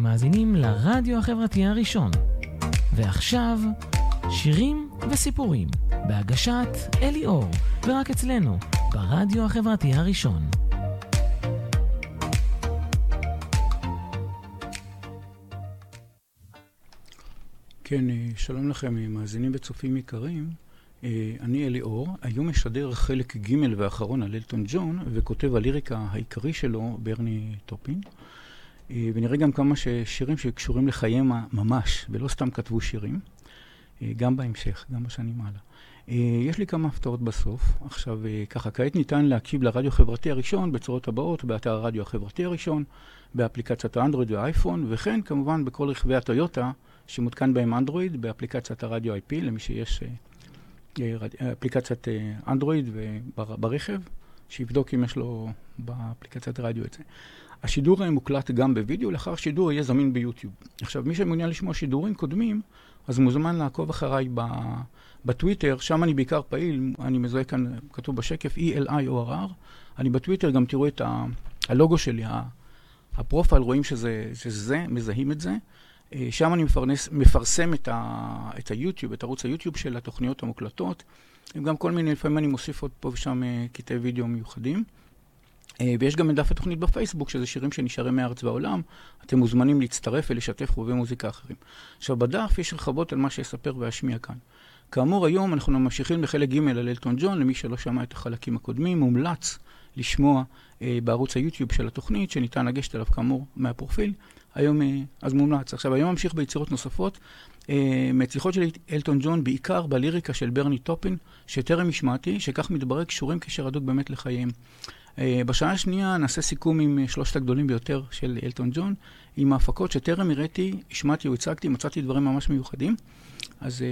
אתם מאזינים לרדיו החברתי הראשון. ועכשיו, שירים וסיפורים, בהגשת אלי אור, ורק אצלנו, ברדיו החברתי הראשון. כן, אה, שלום לכם, אה, מאזינים וצופים יקרים. אה, אני אלי אור, היום משדר חלק ג' ואחרון על אלטון ג'ון, וכותב הליריקה העיקרי שלו, ברני טופין. ונראה גם כמה שירים שקשורים לחייהם ממש, ולא סתם כתבו שירים, גם בהמשך, גם בשנים הלאה. יש לי כמה הפתעות בסוף. עכשיו, ככה, כעת ניתן להקשיב לרדיו החברתי הראשון בצורות הבאות, באתר הרדיו החברתי הראשון, באפליקציית האנדרואיד והאייפון, וכן, כמובן, בכל רכבי הטויוטה. שמותקן בהם אנדרואיד באפליקציית הרדיו IP, למי שיש אה, אה, אפליקציית אה, אנדרואיד ברכב, שיבדוק אם יש לו באפליקציית הרדיו את זה. השידור מוקלט גם בווידאו, לאחר שידור יהיה זמין ביוטיוב. עכשיו, מי שמעוניין לשמוע שידורים קודמים, אז מוזמן לעקוב אחריי בטוויטר, שם אני בעיקר פעיל, אני מזוהה כאן, כתוב בשקף E-L-I-O-R-R. אני בטוויטר גם תראו את הלוגו שלי, הפרופייל, רואים שזה, שזה זה, מזהים את זה. אה, שם אני מפרנס, מפרסם את, ה, את היוטיוב, את ערוץ היוטיוב של התוכניות המוקלטות. גם כל מיני, לפעמים אני מוסיף עוד פה ושם אה, קטעי וידאו מיוחדים. אה, ויש גם את דף התוכנית בפייסבוק, שזה שירים שנשארים מארץ והעולם. אתם מוזמנים להצטרף ולשתף חובי מוזיקה אחרים. עכשיו, בדף יש רחבות על מה שאספר ואשמיע כאן. כאמור, היום אנחנו ממשיכים לחלק ג' על אלטון ג'ון, למי שלא שמע את החלקים הקודמים, מומלץ לשמוע אה, בערוץ היוטיוב של התוכנית, שניתן לגשת אליו כאמור מהפרופיל. היום, אה, אז מומלץ. עכשיו, היום ממשיך ביצירות נוספות, אה, מצליחות של אלטון ג'ון, בעיקר בליריקה של ברני טופין, שטרם השמעתי, שכך מתברר קשורים קשר הדוק באמת לחייהם. אה, בשעה השנייה נעשה סיכום עם שלושת הגדולים ביותר של אלטון ג'ון, עם ההפקות שטרם הראיתי, השמעתי או הצגתי, מצאתי דברים ממש מיוחדים. אז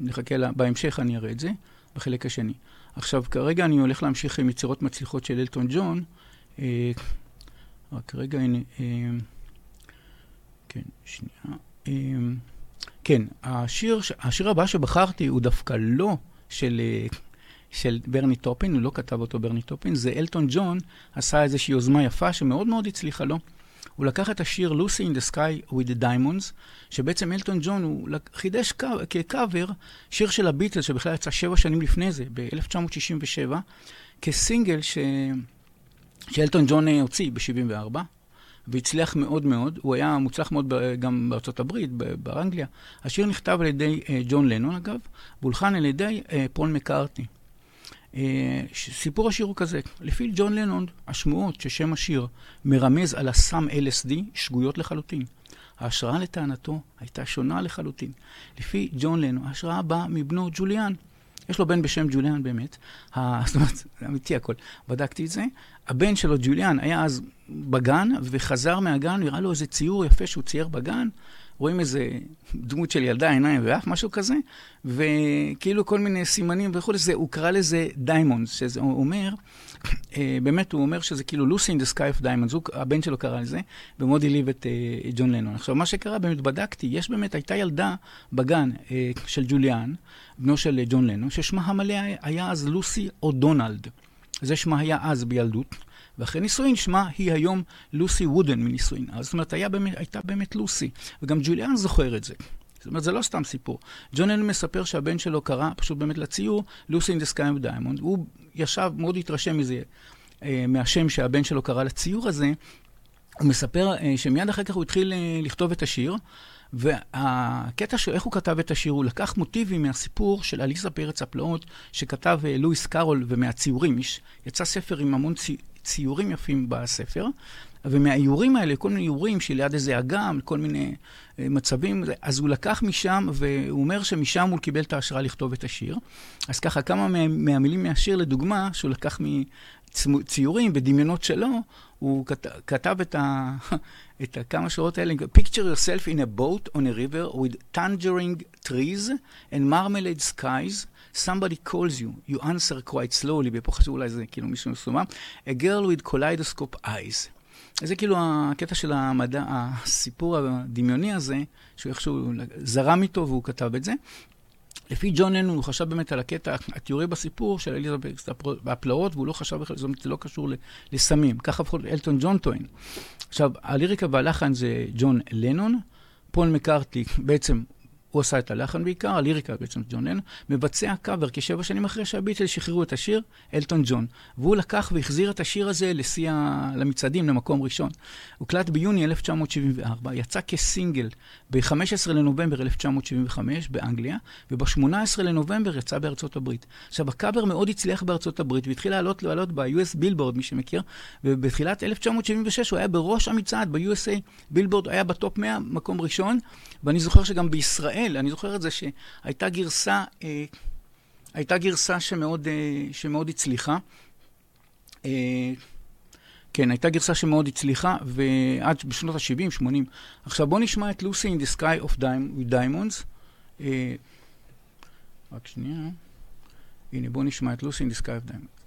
נחכה, לה, בהמשך אני אראה את זה, בחלק השני. עכשיו, כרגע אני הולך להמשיך עם יצירות מצליחות של אלטון ג'ון. רק רגע, הנה... כן, שנייה. אמ, כן, השיר, השיר הבא שבחרתי הוא דווקא לא של, אה, של ברני טופין, הוא לא כתב אותו ברני טופין, זה אלטון ג'ון עשה איזושהי יוזמה יפה שמאוד מאוד הצליחה לו. הוא לקח את השיר Lucy in the Sky with the Diamonds, שבעצם אלטון ג'ון הוא חידש כקאבר שיר של הביטלס, שבכלל יצא שבע שנים לפני זה, ב-1967, כסינגל ש... שאלטון ג'ון אה, הוציא ב-74. והצליח מאוד מאוד. הוא היה מוצלח מאוד גם בארצות הברית, באנגליה. השיר נכתב על ידי uh, ג'ון לנון, אגב, והולחן על ידי uh, פול מקארטי. Uh, סיפור השיר הוא כזה, לפי ג'ון לנון, השמועות ששם השיר מרמז על הסם LSD שגויות לחלוטין. ההשראה לטענתו הייתה שונה לחלוטין. לפי ג'ון לנון, ההשראה באה מבנו ג'וליאן. יש לו בן בשם ג'וליאן באמת, זאת אומרת, זה אמיתי הכל, בדקתי את זה. הבן שלו, ג'וליאן, היה אז בגן, וחזר מהגן, הראה לו איזה ציור יפה שהוא צייר בגן. רואים איזה דמות של ילדה, עיניים ואף, משהו כזה, וכאילו כל מיני סימנים וכולי, הוא קרא לזה Diamonds, שזה אומר, אה, באמת, הוא אומר שזה כאילו Lucy in the of Diamonds, הבן שלו קרא לזה, ומאוד הלהיב את אה, ג'ון לנון. עכשיו, מה שקרה, באמת בדקתי, יש באמת, הייתה ילדה בגן אה, של ג'וליאן, בנו של ג'ון לנון, ששמה המלא היה אז לוסי או'דונל. זה שמה היה אז בילדות. ואחרי נישואין שמה היא היום לוסי וודן מנישואין. זאת אומרת, באמת, הייתה באמת לוסי. וגם ג'וליאן זוכר את זה. זאת אומרת, זה לא סתם סיפור. ג'ון לנון מספר שהבן שלו קרא פשוט באמת לציור Lucy in the Sky ו diamond. הוא ישב, מאוד התרשם מזה, אה, מהשם שהבן שלו קרא לציור הזה. הוא מספר אה, שמיד אחר כך הוא התחיל אה, לכתוב את השיר. והקטע של איך הוא כתב את השיר, הוא לקח מוטיבים מהסיפור של אליסה פרץ הפלאות, שכתב לואיס קארול, ומהציורים. יצא ספר עם המון ציורים יפים בספר, ומהאיורים האלה, כל מיני איורים שליד איזה אגם, כל מיני uh, מצבים, אז הוא לקח משם, והוא אומר שמשם הוא קיבל את ההשראה לכתוב את השיר. אז ככה, כמה מה, מהמילים מהשיר, לדוגמה, שהוא לקח מציורים ודמיונות שלו, הוא כת, כתב את, ה, את הכמה שורות האלה, Picture yourself in a boat on a river with tangerine trees and marmalade skies. Somebody calls you, you answer quite slowly, ופה חשוב אולי זה כאילו מישהו מסומם, a girl with kaleidoscope eyes. זה כאילו הקטע של המדע, הסיפור הדמיוני הזה, שהוא איכשהו זרם איתו והוא כתב את זה. לפי ג'ון לנון, הוא חשב באמת על הקטע התיאורי בסיפור של אליזבת והפלאות, והוא לא חשב בכלל, זאת אומרת, זה לא קשור לסמים. ככה לפחות אלטון ג'ון טוען. עכשיו, הליריקה והלחן זה ג'ון לנון, פול מקארטי בעצם הוא עשה את הלחן בעיקר, הליריקה בעצם ג'ון לנון, מבצע קאבר כשבע שנים אחרי שהביטלס שחררו את השיר, אלטון ג'ון. והוא לקח והחזיר את השיר הזה לשיא, למצעדים, למקום ראשון. הוקלט ביוני 1974, יצא כסינגל ב-15 לנובמבר 1975 באנגליה, וב-18 לנובמבר יצא בארצות הברית. עכשיו, הקאבר מאוד הצליח בארצות הברית, והתחיל לעלות לעלות ב-US בילבורד, מי שמכיר, ובתחילת 1976 הוא היה בראש המצעד, ב-USA בילבורד היה בטופ 100, מקום ראשון, ואני זוכר שגם בישראל ישראל, אני זוכר את זה שהייתה גרסה, אה, הייתה גרסה שמאוד, אה, שמאוד הצליחה. אה, כן, הייתה גרסה שמאוד הצליחה, ועד בשנות ה-70, 80. עכשיו בואו נשמע את Lucy in the Sky of Diamonds. אה, רק שנייה. הנה, בואו נשמע את Lucy in the Sky of Diamonds.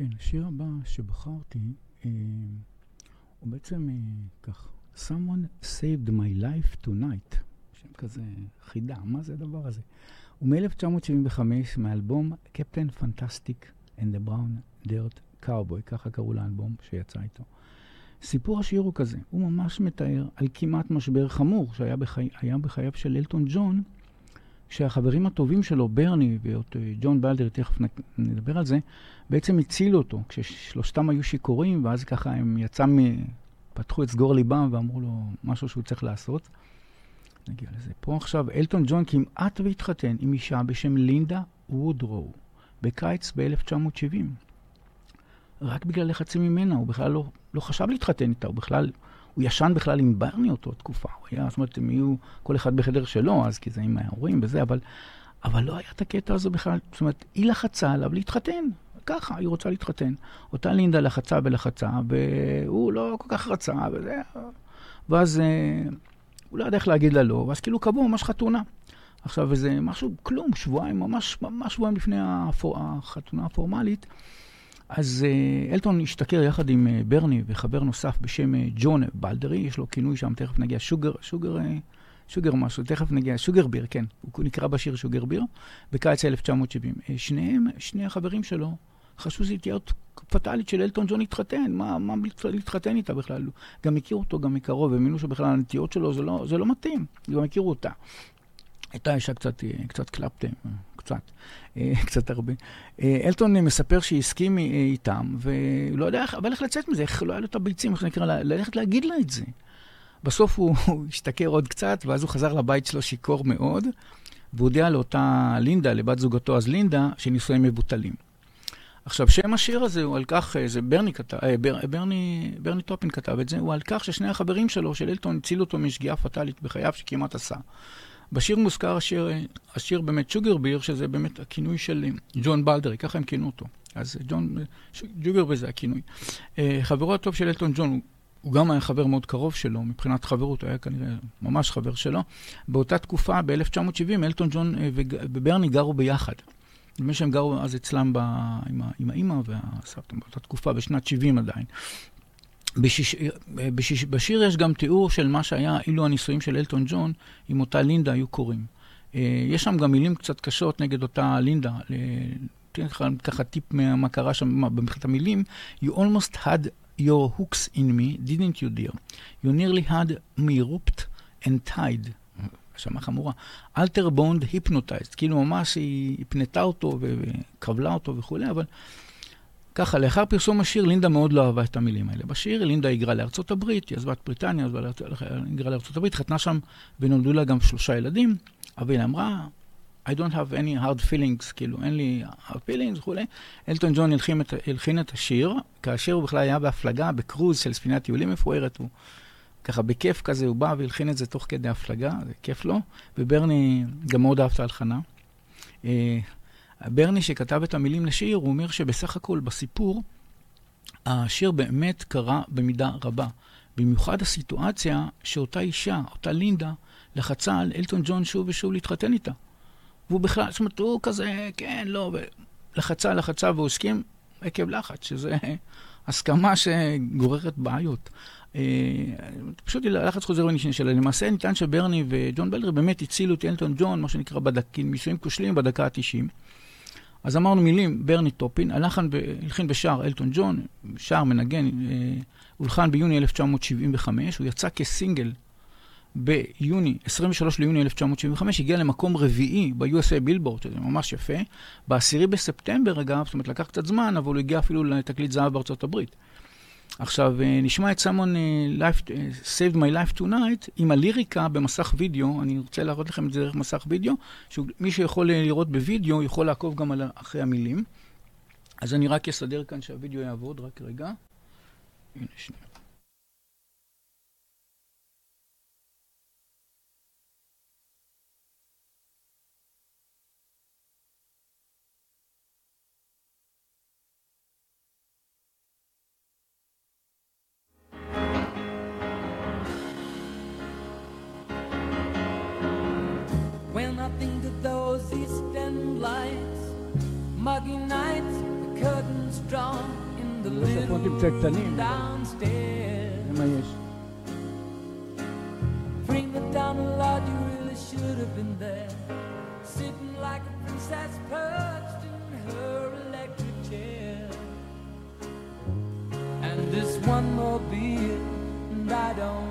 כן, השיר הבא שבחרתי אה, הוא בעצם אה, כך, Someone saved my life tonight. שם כזה חידה, מה זה הדבר הזה? הוא מ-1975 מאלבום קפטן פנטסטיק and the Brown Dirt Cowboy, ככה קראו לאלבום שיצא איתו. סיפור השיר הוא כזה, הוא ממש מתאר על כמעט משבר חמור שהיה בחי... בחייו של אלטון ג'ון, כשהחברים הטובים שלו, ברני וג'ון בלדר, תכף נדבר על זה, בעצם הצילו אותו, כששלושתם היו שיכורים, ואז ככה הם יצא מ... פתחו את סגור ליבם ואמרו לו משהו שהוא צריך לעשות. נגיע לזה. פה עכשיו, אלטון ג'ון כמעט והתחתן עם אישה בשם לינדה וודרו, בקיץ ב-1970. רק בגלל לחצים ממנה, הוא בכלל לא, לא חשב להתחתן איתה, הוא בכלל, הוא ישן בכלל עם ברני אותו תקופה. הוא היה, זאת אומרת, הם יהיו כל אחד בחדר שלו, אז כי זה עם ההורים וזה, אבל, אבל לא היה את הקטע הזה בכלל. זאת אומרת, היא לחצה עליו להתחתן. ככה, היא רוצה להתחתן. אותה לינדה לחצה ולחצה, והוא לא כל כך רצה, וזה... ואז אה, הוא לא יודע איך להגיד לה לא, ואז כאילו קבעו ממש חתונה. עכשיו, איזה משהו, כלום, שבועיים, ממש, ממש שבועיים לפני החתונה הפורמלית, אז אה, אלטון השתכר יחד עם אה, ברני וחבר נוסף בשם אה, ג'ון בלדרי, יש לו כינוי שם, תכף נגיע, שוגר, שוגר, שוגר משהו, תכף נגיע, שוגר ביר, כן, הוא נקרא בשיר שוגר ביר, בקיץ 1970. שניהם, שני החברים שלו, חשבו שזו תהיה פטאלית של אלטון ג'ון להתחתן, מה, מה להתחתן איתה בכלל? גם הכירו אותו גם מקרוב, האמינו שבכלל הנטיות שלו זה לא, זה לא מתאים, גם הכירו אותה. הייתה אישה קצת, קצת קלפטם, קצת, קצת הרבה. אלטון מספר שהסכים איתם, והוא לא יודע אבל איך לצאת מזה, איך לא היה לו את הביצים, איך נקרא, ללכת להגיד לה את זה. בסוף הוא, השתכר עוד קצת, ואז הוא חזר לבית שלו שיכור מאוד, והודיע לאותה לינדה, לבת זוגתו אז לינדה, שנישואיהם מבוטלים. עכשיו, שם השיר הזה הוא על כך, אה, זה ברני כתב, אה, בר, ברני, ברני טופין כתב את זה, הוא על כך ששני החברים שלו, של אלטון, הצילו אותו משגיאה פטאלית בחייו שכמעט עשה. בשיר מוזכר השיר, אה, השיר באמת שוגר ביר, שזה באמת הכינוי של ג'ון בלדרי, ככה הם כינו אותו. אז ג'ון, שוגר ביר זה הכינוי. חברו הטוב של אלטון ג'ון, הוא גם היה חבר מאוד קרוב שלו, מבחינת חברות, הוא היה כנראה ממש חבר שלו. באותה תקופה, ב-1970, אלטון ג'ון וברני גרו ביחד. נדמה שהם גרו אז אצלם ב, עם האימא והסבתא באותה תקופה, בשנת 70 עדיין. בשיש, בשיש, בשיר יש גם תיאור של מה שהיה אילו הנישואים של אלטון ג'ון עם אותה לינדה היו קורים. אה, יש שם גם מילים קצת קשות נגד אותה לינדה. תן לך ככה טיפ מה קרה שם במחלת המילים. You almost had your hooks in me, didn't you dear? You nearly had me rooped and tied. האשמה חמורה. אלתר בונד היפנוטייזד, כאילו ממש היא פנתה אותו וכבלה אותו וכולי, אבל ככה, לאחר פרסום השיר, לינדה מאוד לא אהבה את המילים האלה. בשיר לינדה היגרה לארצות הברית, היא עזבה את בריטניה, היגרה לארצות הברית, חתנה שם ונולדו לה גם שלושה ילדים, אבל היא אמרה, I don't have any hard feelings, כאילו, אין לי hard feelings וכולי. אלטון ג'ון הלחין את, הלחין את השיר, כאשר הוא בכלל היה בהפלגה, בקרוז של ספינת טיולים מפוארת, הוא ככה בכיף כזה, הוא בא והלחין את זה תוך כדי הפלגה, זה כיף לו, וברני גם מאוד אהב את ההלחנה. ברני שכתב את המילים לשיר, הוא אומר שבסך הכל בסיפור, השיר באמת קרה במידה רבה. במיוחד הסיטואציה שאותה אישה, אותה לינדה, לחצה על אלטון ג'ון שוב ושוב להתחתן איתה. והוא בכלל, זאת אומרת, הוא כזה, כן, לא, לחצה, לחצה, והוא הסכים עקב לחץ, שזה הסכמה שגוררת בעיות. אה, פשוט לחץ חוזר ונשנה שלה. למעשה ניתן שברני וג'ון בלדר באמת הצילו את אלטון ג'ון, מה שנקרא בדקים, נישואים כושלים בדקה ה-90. אז אמרנו מילים, ברני טופין, הלחין בשער אלטון ג'ון, שער מנגן, אה, הולחן ביוני 1975, הוא יצא כסינגל ביוני, 23 ליוני 1975, הגיע למקום רביעי ב-USA בילבורד, שזה ממש יפה. ב-10 בספטמבר, אגב, זאת אומרת, לקח קצת זמן, אבל הוא הגיע אפילו לתקליט זהב בארצות הברית. עכשיו, אה, נשמע את סמון uh, life, uh, Saved My Life Tonight עם הליריקה במסך וידאו, אני רוצה להראות לכם את זה דרך מסך וידאו, שמי שיכול לראות בווידאו יכול לעקוב גם על, אחרי המילים. אז אני רק אסדר כאן שהווידאו יעבוד, רק רגע. הנה, שנייה. nothing to those eastern lights. Muggy nights, the curtains drawn in the living downstairs. Bring the down a lot, you really should have been there. Sitting like a princess perched in her electric chair. And this one more beer, and I don't.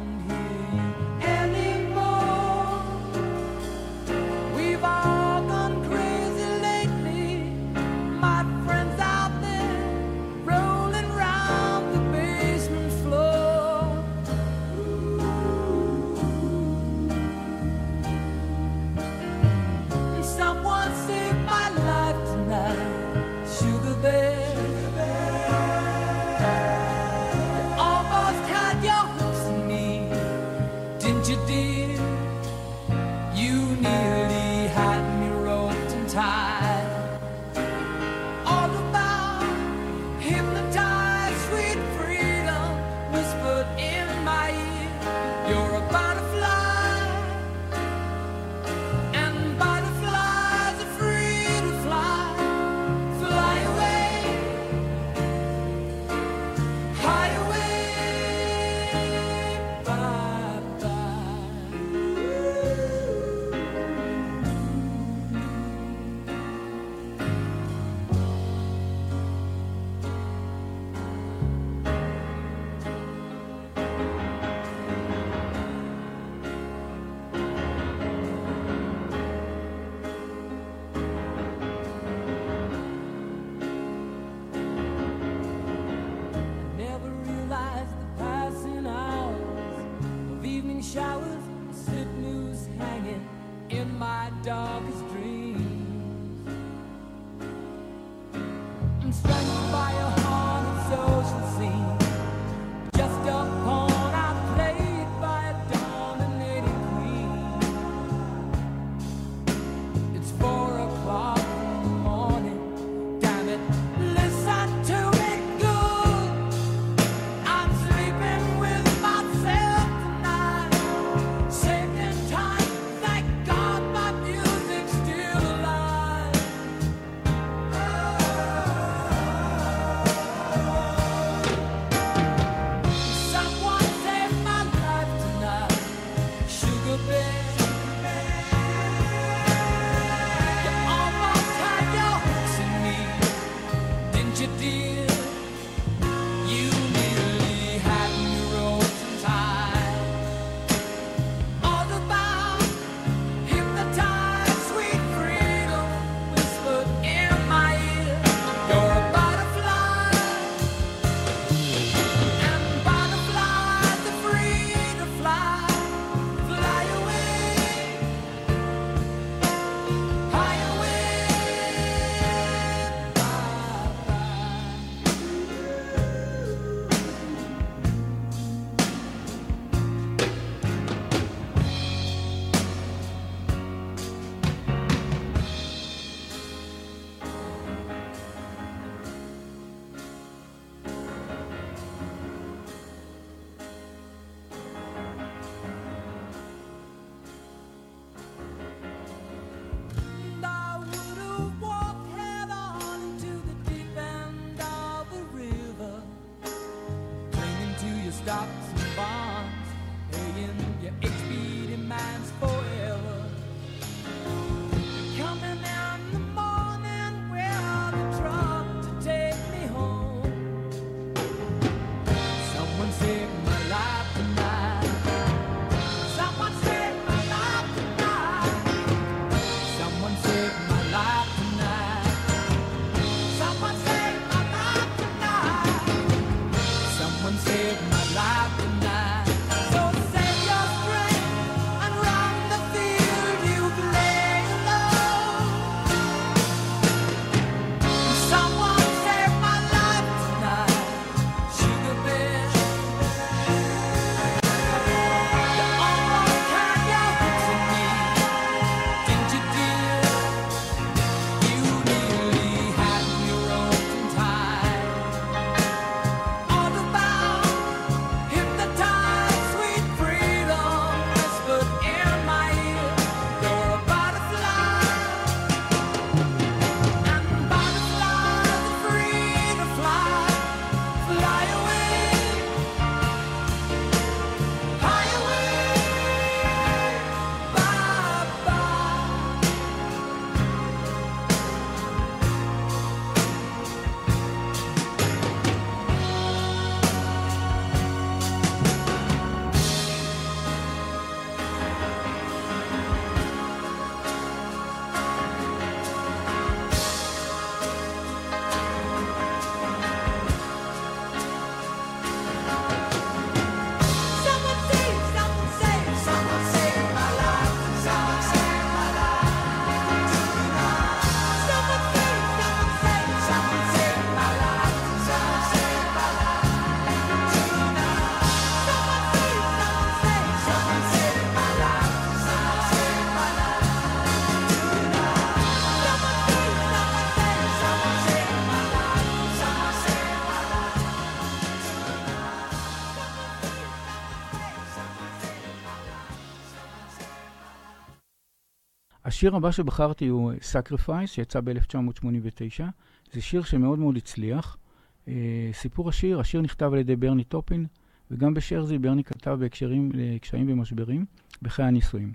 השיר הבא שבחרתי הוא Sacrifice, שיצא ב-1989. זה שיר שמאוד מאוד הצליח. Uh, סיפור השיר, השיר נכתב על ידי ברני טופין, וגם בשרזי ברני כתב בהקשרים לקשיים ומשברים בחיי הנישואים.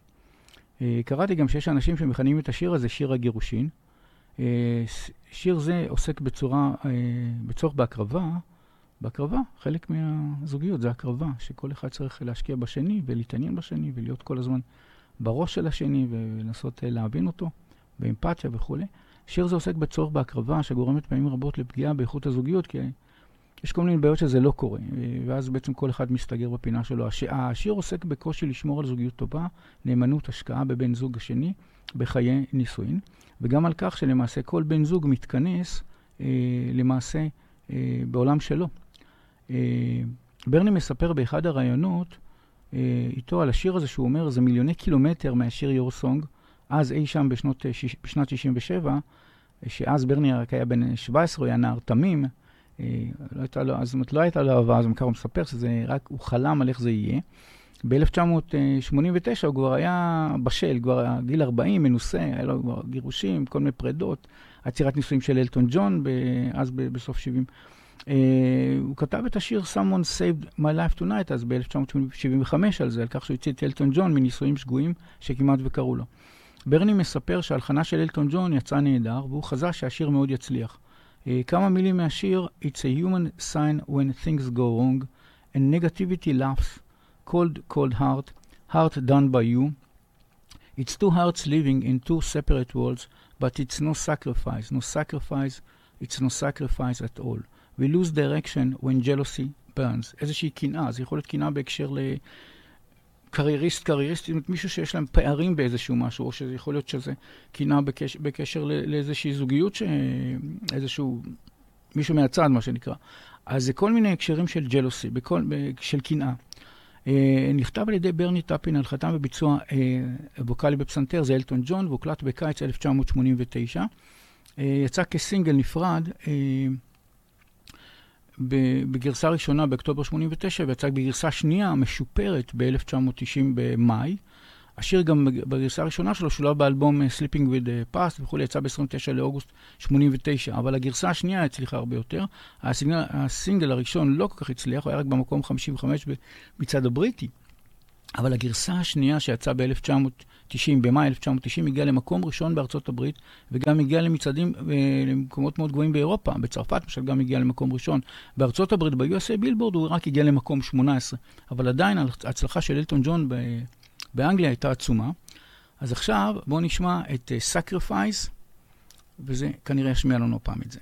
קראתי גם שיש אנשים שמכנים את השיר הזה שיר הגירושין. שיר זה עוסק בצורה, בצורך בהקרבה, בהקרבה, חלק מהזוגיות זה הקרבה, שכל אחד צריך להשקיע בשני ולהתעניין בשני ולהיות כל הזמן בראש של השני ולנסות להבין אותו, באמפתיה וכולי. שיר זה עוסק בצורך בהקרבה שגורמת פעמים רבות לפגיעה באיכות הזוגיות, כי יש כל מיני בעיות שזה לא קורה, ואז בעצם כל אחד מסתגר בפינה שלו. הש... השיר עוסק בקושי לשמור על זוגיות טובה, נאמנות, השקעה בבן זוג השני בחיי נישואין, וגם על כך שלמעשה כל בן זוג מתכנס אה, למעשה אה, בעולם שלו. אה, ברני מספר באחד הראיונות אה, איתו על השיר הזה שהוא אומר, זה מיליוני קילומטר מהשיר יור סונג, אז אי שם בשנות, בשנת 67, שאז ברני רק היה בן 17, הוא היה נער תמים, לא הייתה לו, אז לא הייתה לו אהבה, אז הוא מספר שזה רק, הוא חלם על איך זה יהיה. ב-1989 הוא כבר היה בשל, כבר היה גיל 40, מנוסה, היה לו כבר גירושים, כל מיני פרדות, עצירת נישואים של אלטון ג'ון, אז בסוף 70. Uh, הוא כתב את השיר Someone Saved My Life Tonight, אז ב-1975 על זה, על כך שהוא הציל את אלטון ג'ון מנישואים שגויים שכמעט וקראו לו. ברני מספר שהלחנה של אלטון ג'ון יצאה נהדר, והוא חזה שהשיר מאוד יצליח. Uh, כמה מילים מהשיר, It's a human sign when things go wrong, and negativity laughs, cold, cold heart, heart done by you. It's two hearts living in two separate worlds, but it's no sacrifice, no sacrifice, it's no sacrifice at all. We lose direction when jealousy burns. איזושהי קנאה, זה יכול להיות קנאה בהקשר לקרייריסט, קרייריסט, מישהו שיש להם פערים באיזשהו משהו, או שזה יכול להיות שזה קנאה בקשר, בקשר לאיזושהי זוגיות, איזשהו, מישהו מהצד, מה שנקרא. אז זה כל מיני הקשרים של ג'לוסי, בכל, של קנאה. Uh, נכתב על ידי ברני טאפין על חתם וביצוע uh, ווקאלי בפסנתר, זה אלטון ג'ון, והוקלט בקיץ 1989. Uh, יצא כסינגל נפרד. Uh, בגרסה ראשונה באוקטובר 89 ויצא בגרסה שנייה משופרת ב-1990 במאי. השיר גם בגרסה הראשונה שלו שולב באלבום אה, Sleeping with the Past וכולי, יצא ב-29 לאוגוסט 89, אבל הגרסה השנייה הצליחה הרבה יותר. הסינגל, הסינגל הראשון לא כל כך הצליח, הוא היה רק במקום 55 מצד הבריטי. אבל הגרסה השנייה שיצאה ב-1990, במאי 1990, הגיעה למקום ראשון בארצות הברית, וגם הגיעה למצעדים, אה, למקומות מאוד גבוהים באירופה. בצרפת למשל גם הגיעה למקום ראשון. בארצות הברית, ב-USA בילבורד, הוא רק הגיע למקום 18. אבל עדיין ההצלחה של אלטון ג'ון באנגליה הייתה עצומה. אז עכשיו בואו נשמע את uh, Sacrifice, וזה כנראה ישמיע לנו פעם את זה.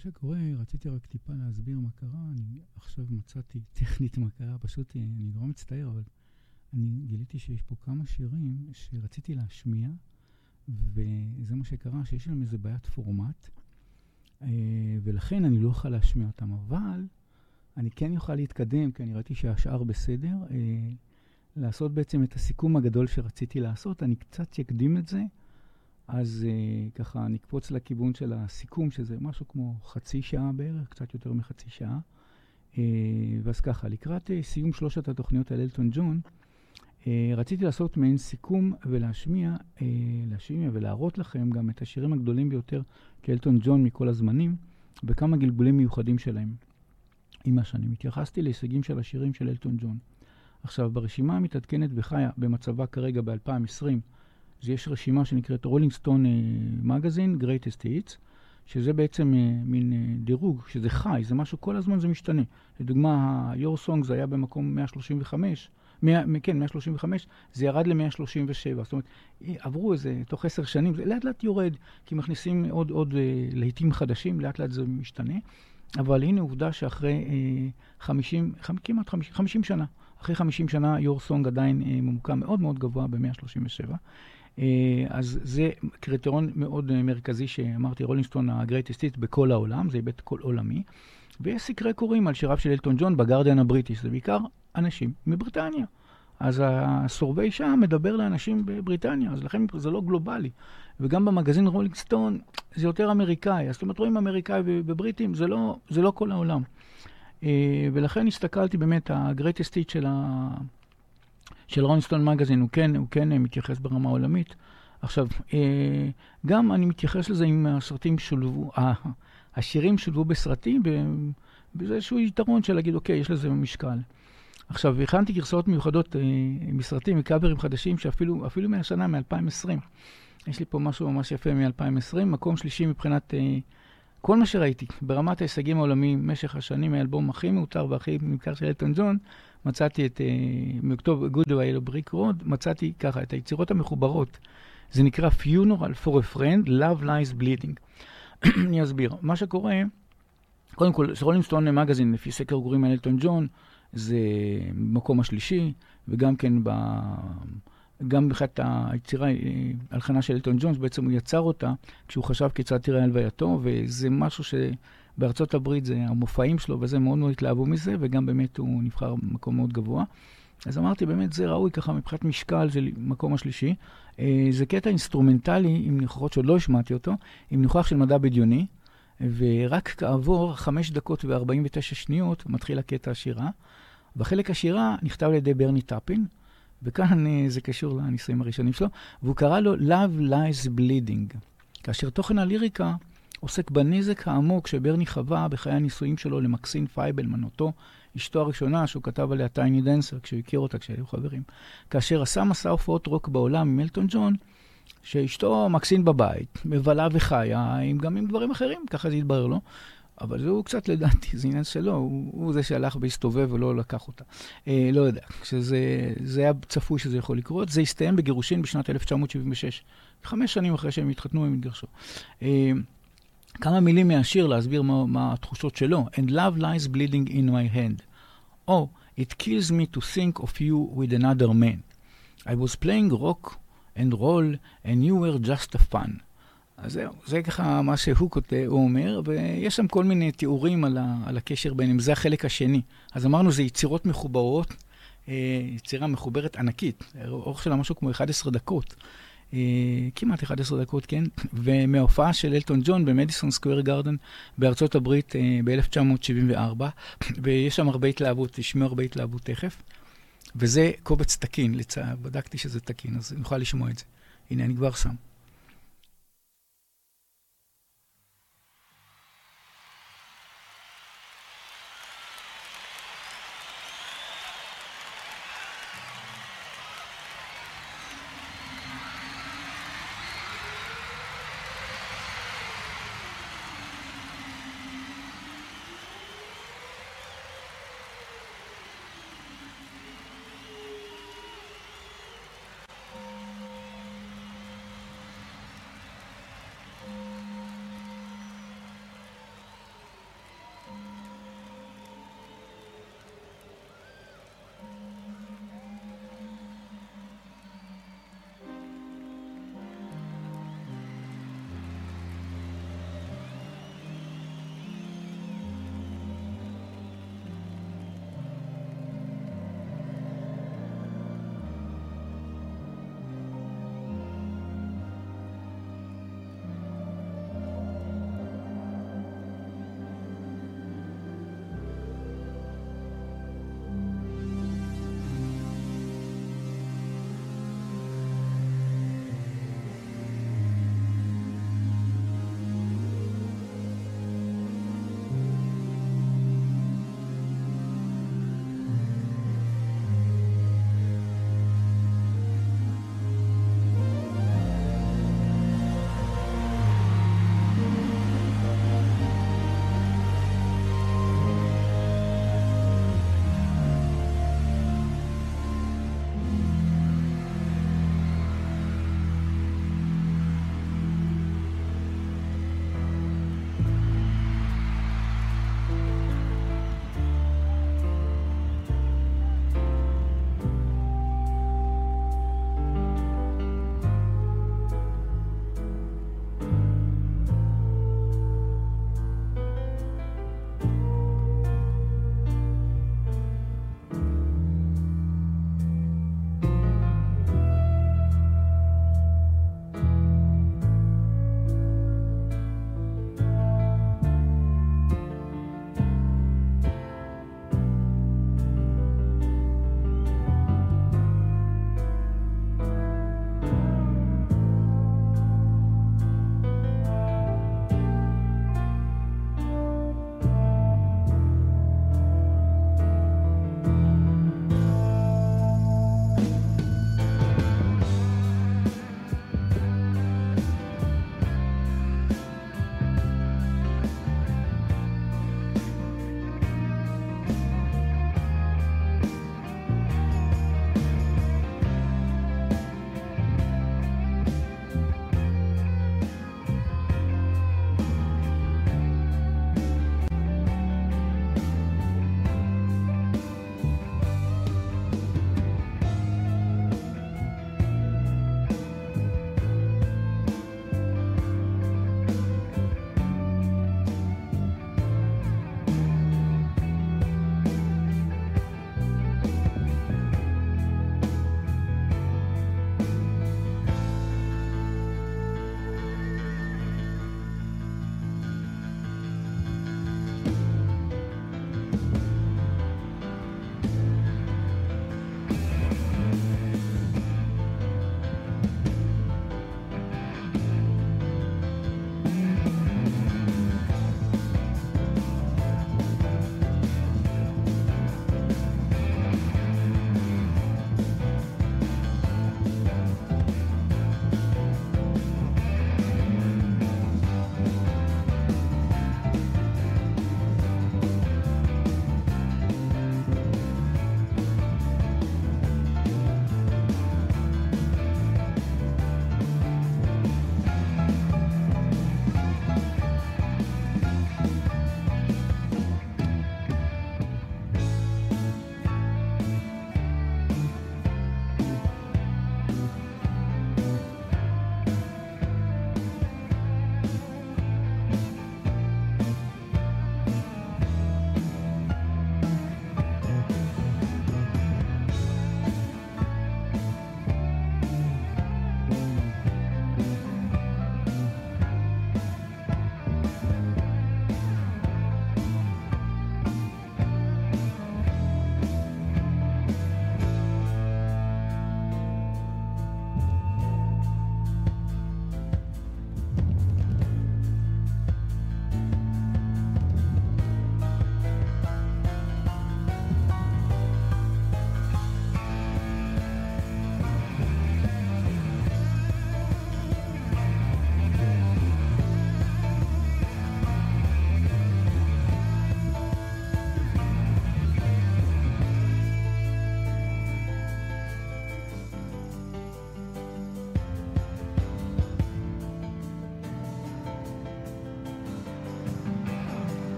שקורה, רציתי רק טיפה להסביר מה קרה. אני עכשיו מצאתי טכנית מה קרה, פשוט אני נורא מצטער, אבל אני גיליתי שיש פה כמה שירים שרציתי להשמיע, וזה מה שקרה, שיש להם איזה בעיית פורמט, אה, ולכן אני לא אוכל להשמיע אותם. אבל אני כן אוכל להתקדם, כי אני ראיתי שהשאר בסדר, אה, לעשות בעצם את הסיכום הגדול שרציתי לעשות. אני קצת אקדים את זה. אז uh, ככה נקפוץ לכיוון של הסיכום, שזה משהו כמו חצי שעה בערך, קצת יותר מחצי שעה. Uh, ואז ככה, לקראת uh, סיום שלושת התוכניות על אלטון ג'ון, uh, רציתי לעשות מעין סיכום ולהשמיע, uh, להשמיע ולהראות לכם גם את השירים הגדולים ביותר כאלטון ג'ון מכל הזמנים, וכמה גלגולים מיוחדים שלהם עם השנים. התייחסתי להישגים של השירים של אלטון ג'ון. עכשיו, ברשימה המתעדכנת וחיה במצבה כרגע ב-2020, אז יש רשימה שנקראת רולינג סטון מגזין, Greatest Hits, שזה בעצם uh, מין uh, דירוג, שזה חי, זה משהו, כל הזמן זה משתנה. לדוגמה, ה-Your Song זה היה במקום 135, 100, כן, 135, זה ירד ל-137. זאת אומרת, עברו איזה, תוך עשר שנים, זה לאט לאט יורד, כי מכניסים עוד, עוד uh, להיטים חדשים, לאט לאט זה משתנה. אבל הנה עובדה שאחרי uh, 50, כמעט 50, 50 שנה, אחרי 50 שנה, Your Song עדיין אה, ממוקם מאוד מאוד גבוה ב-137. אה, אז זה קריטריון מאוד אה, מרכזי שאמרתי, Rolling Stone ה greatest בכל העולם, זה היבט כל עולמי. ויש סקרי קוראים על שיריו של אלטון ג'ון בגרדיאן הבריטי, שזה בעיקר אנשים מבריטניה. אז ה survey שם מדבר לאנשים בבריטניה, אז לכן זה לא גלובלי. וגם במגזין Rolling Stone זה יותר אמריקאי. זאת אומרת, רואים אמריקאי ובריטים, זה לא, זה לא כל העולם. אה, ולכן הסתכלתי באמת, הגרייטסט של ה... של רונסטון מגזין, הוא כן, הוא כן מתייחס ברמה עולמית. עכשיו, אה, גם אני מתייחס לזה אם הסרטים שולבו, השירים שולבו בסרטים, וזה איזשהו יתרון של להגיד, אוקיי, יש לזה משקל. עכשיו, הכנתי גרסאות מיוחדות אה, מסרטים, מקאברים חדשים, שאפילו מהשנה, מ-2020. יש לי פה משהו ממש יפה מ-2020, מקום שלישי מבחינת אה, כל מה שראיתי, ברמת ההישגים העולמיים במשך השנים, האלבום הכי מעוטר והכי נמכר של אלטון ג'ון, מצאתי את, אה, מתוך Goodbye Yellow Brick Road, מצאתי ככה, את היצירות המחוברות. זה נקרא Funeral for a Friend, Love Lies Bleeding. אני אסביר. מה שקורה, קודם כל, Rolling Stone Magazine, לפי סקר קוראים על אלטון ג'ון, זה מקום השלישי, וגם כן ב... גם מבחינת היצירה, אה, הלחנה של אלטון ג'ון, בעצם הוא יצר אותה כשהוא חשב כיצד תראה הלווייתו, וזה משהו שבארצות הברית זה המופעים שלו, וזה מאוד מאוד התלהבו מזה, וגם באמת הוא נבחר במקום מאוד גבוה. אז אמרתי, באמת זה ראוי ככה מבחינת משקל של מקום השלישי. אה, זה קטע אינסטרומנטלי, עם ניחוחות שעוד לא השמעתי אותו, עם ניחוח של מדע בדיוני, ורק כעבור חמש דקות ו-49 שניות מתחיל הקטע השירה. והחלק השירה נכתב על ידי ברני טאפין, וכאן אה, זה קשור לנישואים הראשונים שלו, והוא קרא לו Love Lies Bleeding, כאשר תוכן הליריקה עוסק בנזק העמוק שברני חווה בחיי הנישואים שלו למקסין פייבלמן, אותו אשתו הראשונה שהוא כתב עליה Tiny Dancer, כשהוא הכיר אותה כשהיו חברים. כאשר עשה מסע הופעות רוק בעולם עם אלטון ג'ון, שאשתו מקסין בבית, מבלה וחיה, עם, גם עם דברים אחרים, ככה זה התברר לו. אבל זה הוא קצת, לדעתי, זה עניין שלו, הוא, הוא זה שהלך והסתובב ולא לקח אותה. אה, לא יודע, שזה זה היה צפוי שזה יכול לקרות. זה הסתיים בגירושין בשנת 1976. חמש שנים אחרי שהם התחתנו, הם התגרשו. אה, כמה מילים מהשיר להסביר מה, מה התחושות שלו. And love lies bleeding in my hand. Oh, it kills me to think of you with another man. I was playing rock and roll and you were just a fun. אז זהו, זה ככה מה שהוא כותב, הוא אומר, ויש שם כל מיני תיאורים על, ה, על הקשר ביניהם, זה החלק השני. אז אמרנו, זה יצירות מחוברות, אה, יצירה מחוברת ענקית, אורך שלה משהו כמו 11 דקות. אה, כמעט 11 דקות, כן? ומההופעה של אלטון ג'ון במדיסון סקוויר גארדן בארצות הברית אה, ב-1974, ויש שם הרבה התלהבות, תשמעו הרבה התלהבות תכף. וזה קובץ תקין, לצע... בדקתי שזה תקין, אז נוכל לשמוע את זה. הנה, אני כבר שם.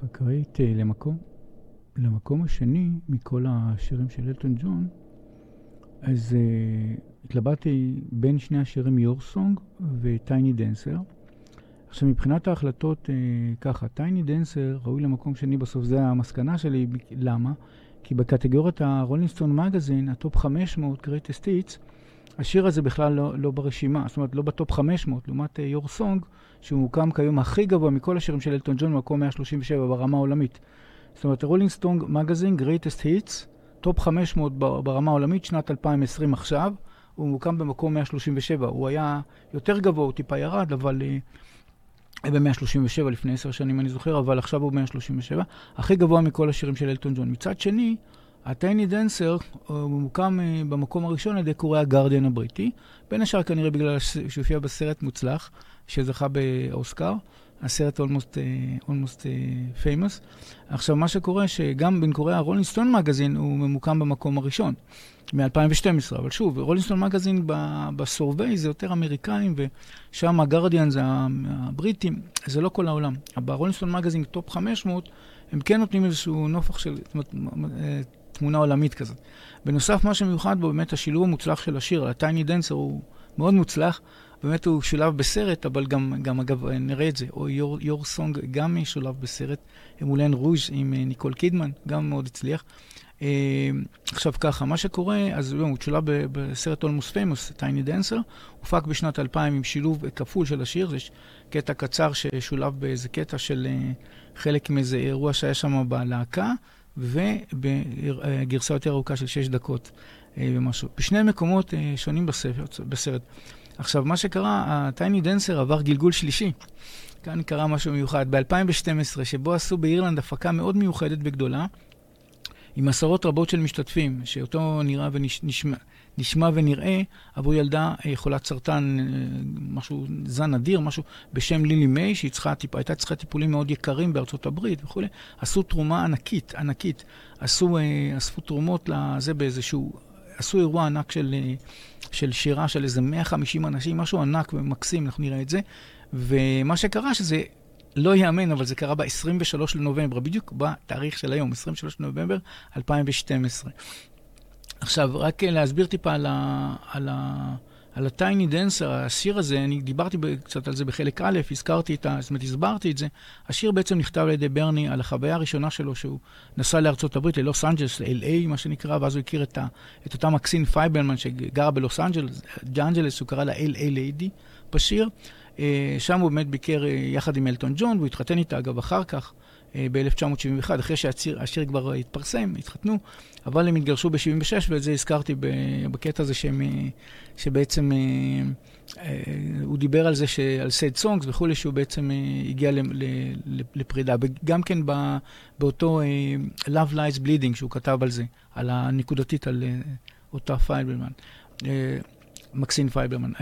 כן, אה, ככה קראית אה, למקום, למקום השני מכל השירים של אלטון ג'ון, אז אה, התלבטתי בין שני השירים Your Song ו Tiny Dancer. עכשיו, מבחינת ההחלטות, אה, ככה, Tiny Dancer ראוי למקום שני בסוף, זה המסקנה שלי, למה? כי בקטגוריית ה Rolling Stone Magazine, ה top 500, greatest hits, השיר הזה בכלל לא, לא ברשימה, זאת אומרת לא ב top 500, לעומת Your Song, שהוא מוקם כיום הכי גבוה מכל השירים של אלטון ג'ון, במקום 137 ברמה העולמית. זאת אומרת, Rolling Stone Magazine, greatest hits, top 500 ברמה העולמית, שנת 2020 עכשיו, הוא מוקם במקום 137. הוא היה יותר גבוה, הוא טיפה ירד, אבל... היה ב-137 לפני עשר שנים, אני זוכר, אבל עכשיו הוא 137. הכי גבוה מכל השירים של אלטון ג'ון. מצד שני, ה Tiny Dancer הוא מוקם אה, במקום הראשון על ידי קוראי הגרדיאן הבריטי, בין השאר כנראה בגלל שהופיע בסרט מוצלח, שזכה באוסקר. הסרט Almost, אה, Almost Famous. עכשיו, מה שקורה, שגם בין קוריאה, רולינג סטון מגזין הוא ממוקם במקום הראשון, מ-2012. אבל שוב, Rolling Stone Magazine ב survey זה יותר אמריקאים, ושם הגרדיאן זה הבריטים, זה לא כל העולם. ב Rolling Stone Magazine, top 500, הם כן נותנים איזשהו נופך של זאת אומרת, אה, תמונה עולמית כזאת. בנוסף, מה שמיוחד בו, באמת השילוב המוצלח של השיר, הטייני דנסר הוא מאוד מוצלח. באמת הוא שולב בסרט, אבל גם, גם אגב, נראה את זה, או יור, יור סונג גם שולב בסרט, מולן רוז' עם אה, ניקול קידמן, גם מאוד הצליח. Uh, עכשיו ככה, מה שקורה, אז הוא שולב בסרט Almost Famous, Tiny Dancer, הופק בשנת 2000 עם שילוב כפול של השיר, זה קטע קצר ששולב באיזה קטע של uh, חלק מאיזה אירוע שהיה שם בלהקה, ובגרסה יותר ארוכה של 6 דקות uh, ומשהו. בשני מקומות uh, שונים בסרט. בסרט. עכשיו, מה שקרה, הטייני דנסר עבר גלגול שלישי. כאן קרה משהו מיוחד. ב-2012, שבו עשו באירלנד הפקה מאוד מיוחדת וגדולה, עם עשרות רבות של משתתפים, שאותו נראה ונשמע נשמע ונראה עבור ילדה אה, חולת סרטן, אה, משהו זן אדיר, משהו בשם לילי מיי, שהיא צריכה, הייתה צריכה טיפולים מאוד יקרים בארצות הברית וכולי. עשו תרומה ענקית, ענקית. עשו, אה, אספו תרומות לזה באיזשהו, עשו אירוע ענק של... של שירה של איזה 150 אנשים, משהו ענק ומקסים, אנחנו נראה את זה. ומה שקרה שזה לא ייאמן, אבל זה קרה ב-23 לנובמבר, בדיוק בתאריך של היום, 23 לנובמבר 2012. עכשיו, רק להסביר טיפה על ה... על ה על הטייני דנסר, השיר הזה, אני דיברתי קצת על זה בחלק א', הזכרתי את ה... זאת אומרת, הסברתי את זה. השיר בעצם נכתב על ידי ברני על החוויה הראשונה שלו, שהוא נסע לארצות הברית, ללוס אנג'לס, ל-LA, מה שנקרא, ואז הוא הכיר את, ה... את אותה מקסין פייבלמן שגרה בלוס אנג'לס, אנג'לס, הוא קרא לה LA lady בשיר. אה, שם הוא באמת ביקר אה, יחד עם אלטון ג'ון, והוא התחתן איתה, אגב, אחר כך. אה, ב-1971, אחרי שהשיר כבר התפרסם, התחתנו, אבל הם התגרשו ב-76, ואת זה הזכרתי בקטע הזה שהם, אה, שבעצם אה, הוא דיבר על זה, על Sad Songs וכולי, שהוא בעצם הגיע לפרידה. וגם כן באותו Love Lies Bleeding, שהוא כתב על זה, על הנקודתית, על אותה פייבלמן. מקסין פייבלמן. אה,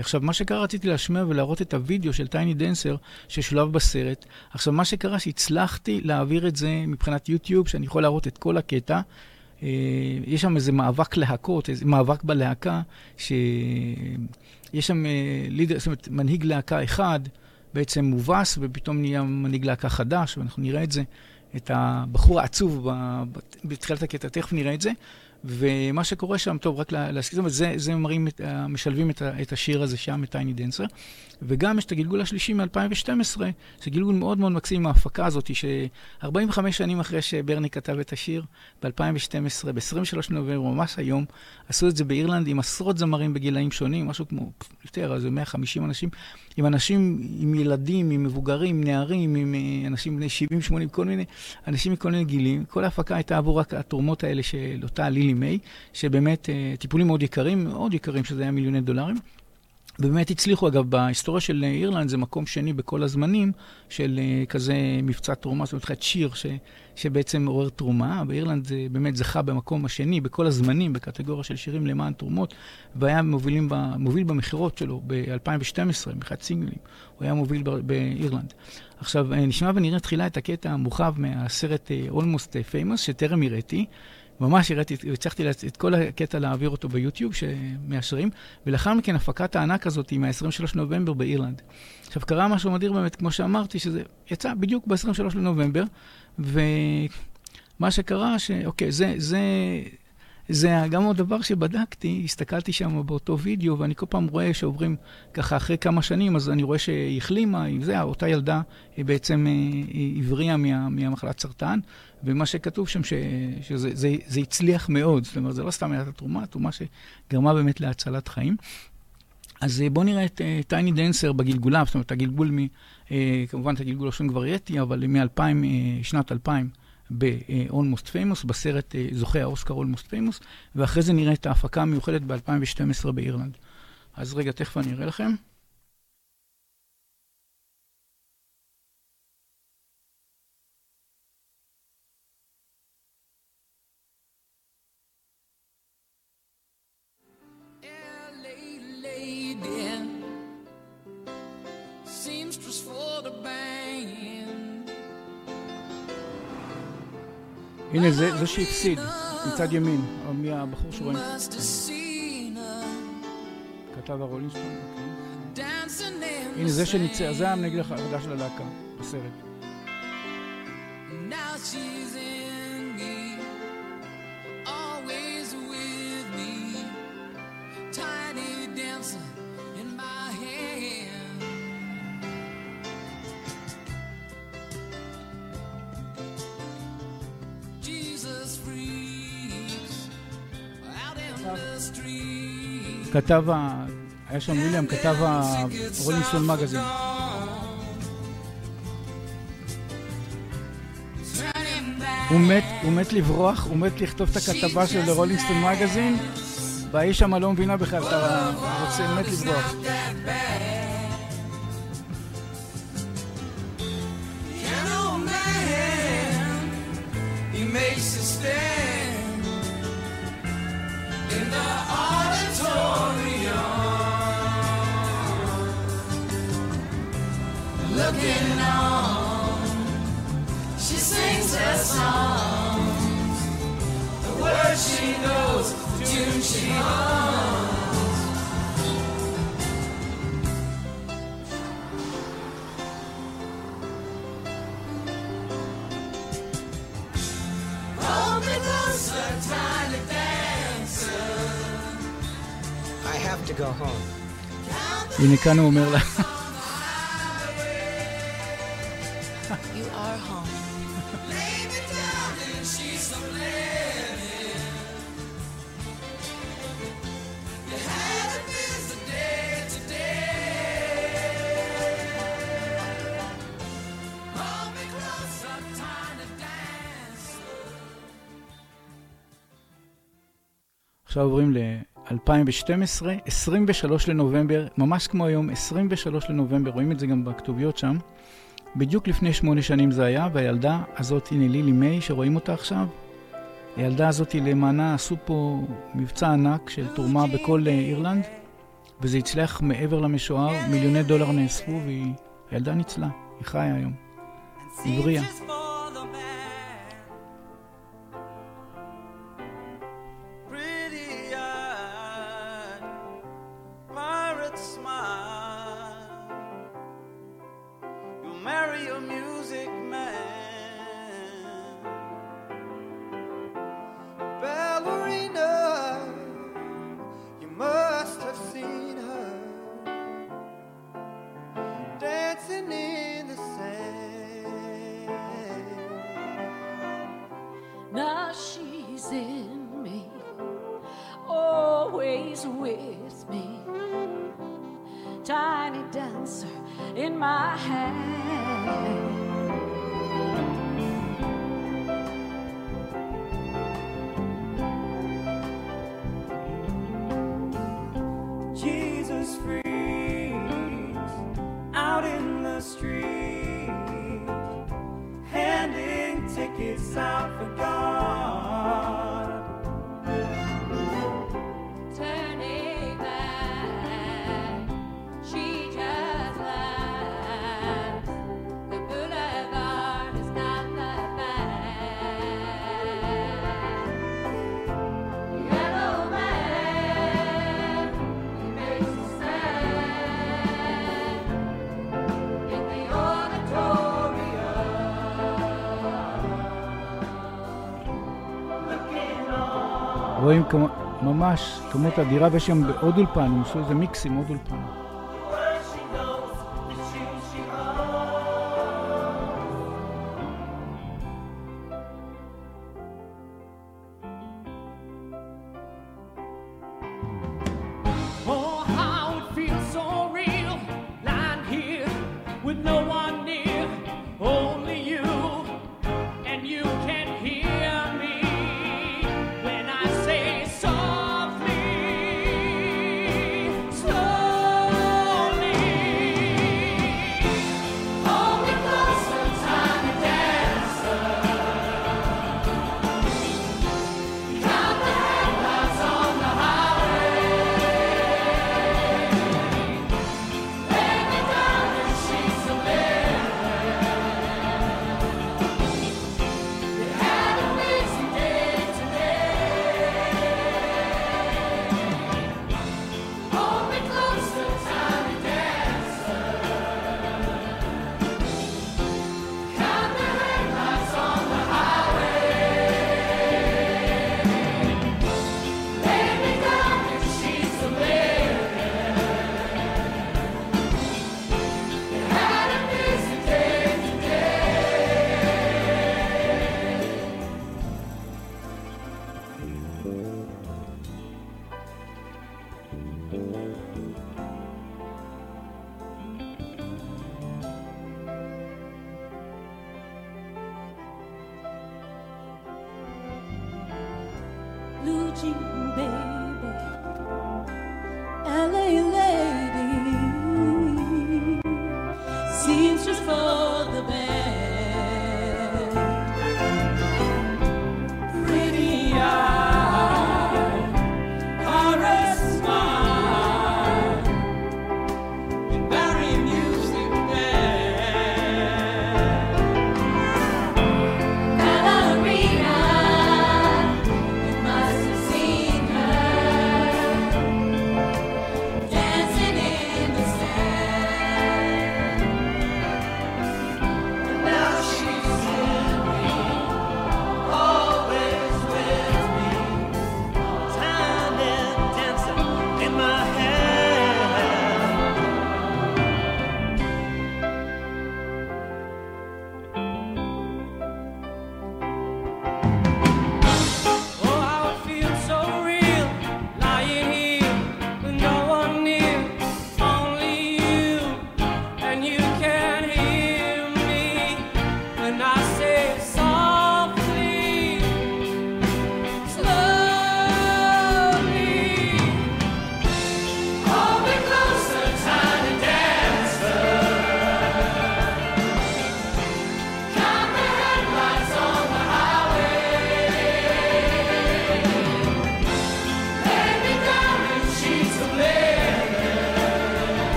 עכשיו, מה שקרה, רציתי להשמיע ולהראות את הוידאו של Tiny Dancer ששולב בסרט. עכשיו, מה שקרה, שהצלחתי להעביר את זה מבחינת יוטיוב, שאני יכול להראות את כל הקטע. Uh, יש שם איזה מאבק להקות, איזה מאבק בלהקה, שיש שם uh, לידר, זאת אומרת, מנהיג להקה אחד בעצם מובס, ופתאום נהיה מנהיג להקה חדש, ואנחנו נראה את זה, את הבחור העצוב בתחילת הקטע, תכף נראה את זה. ומה שקורה שם, טוב, רק להזכיר, זה, זה מראים, את, משלבים את, את השיר הזה שם, את טייני דנסר. וגם יש את הגלגול השלישי מ-2012, זה גלגול מאוד מאוד מקסים עם ההפקה הזאת, ש-45 שנים אחרי שברני כתב את השיר, ב-2012, ב-23 נובמבר, ממש היום, עשו את זה באירלנד עם עשרות זמרים בגילאים שונים, משהו כמו, יותר, אז 150 אנשים, עם אנשים, עם ילדים, עם מבוגרים, עם נערים, עם אה, אנשים בני 70-80, כל מיני אנשים מכל מיני גילים. כל ההפקה הייתה עבור התרומות האלה של אותה לילי מיי, שבאמת אה, טיפולים מאוד יקרים, מאוד יקרים, שזה היה מיליוני דולרים. ובאמת הצליחו, אגב, בהיסטוריה של אירלנד זה מקום שני בכל הזמנים של uh, כזה מבצע תרומה, זאת אומרת, שיר ש, שבעצם עורר תרומה. באירלנד זה באמת זכה במקום השני בכל הזמנים בקטגוריה של שירים למען תרומות, והיה ב, מוביל במכירות שלו ב-2012, מבחינת סינגלים. הוא היה מוביל באירלנד. עכשיו, אה, נשמע ונראה תחילה את הקטע המורחב מהסרט Almost Famous, שטרם הראיתי. ממש הראיתי, הצלחתי את כל הקטע להעביר אותו ביוטיוב, שמאשרים, ולאחר מכן הפקת הענק הזאת היא מה-23 לנובמבר באירלנד. עכשיו, קרה משהו מדהיר באמת, כמו שאמרתי, שזה יצא בדיוק ב-23 לנובמבר, ומה שקרה, שאוקיי, זה, זה, זה גם עוד דבר שבדקתי, הסתכלתי שם באותו וידאו, ואני כל פעם רואה שעוברים ככה אחרי כמה שנים, אז אני רואה שהיא החלימה, זה, אותה ילדה היא בעצם הבריאה מה, מהמחלת סרטן, ומה שכתוב שם, ש, שזה זה, זה הצליח מאוד, זאת אומרת, זה לא סתם הייתה תרומה, תרומה שגרמה באמת להצלת חיים. אז בואו נראה את טייני uh, דנסר בגלגוליו, זאת אומרת, הגלגול מ... Uh, כמובן, את הגלגול הראשון כבר ראיתי, אבל מ-2000, uh, שנת 2000, ב-Almost Famous, בסרט זוכה האוסקר Almost Famous, ואחרי זה נראה את ההפקה המיוחדת ב-2012 באירלנד. אז רגע, תכף אני אראה לכם. הנה, זה, זה שהפסיד, מצד ימין, מי הבחור שרואים? כתב הרולינגסטון, אוקיי. הנה, זה שניצח, זה המנגד החדש של הלהקה, בסרט. כתב, היה שם וויליאם, כתב הרולינסון מגזין. הוא מת, הוא מת לברוח, הוא מת לכתוב את הכתבה של רולינסטון מגזין, והאיש שם לא מבינה בכלל, אתה רוצה, מת לברוח. הנה כאן הוא אומר לה ל-2012, 23 לנובמבר, ממש כמו היום, 23 לנובמבר, רואים את זה גם בכתוביות שם. בדיוק לפני שמונה שנים זה היה, והילדה הזאת, הנה לילי מיי, שרואים אותה עכשיו, הילדה הזאת למענה עשו פה מבצע ענק של תרומה בכל אה, אירלנד, וזה הצליח מעבר למשוער, מיליוני דולר נאספו, והילדה ניצלה, היא חיה היום. הבריאה. רואים כמות אדירה, ויש שם עוד אולפן, הם עשו איזה מיקס עם עוד אולפן.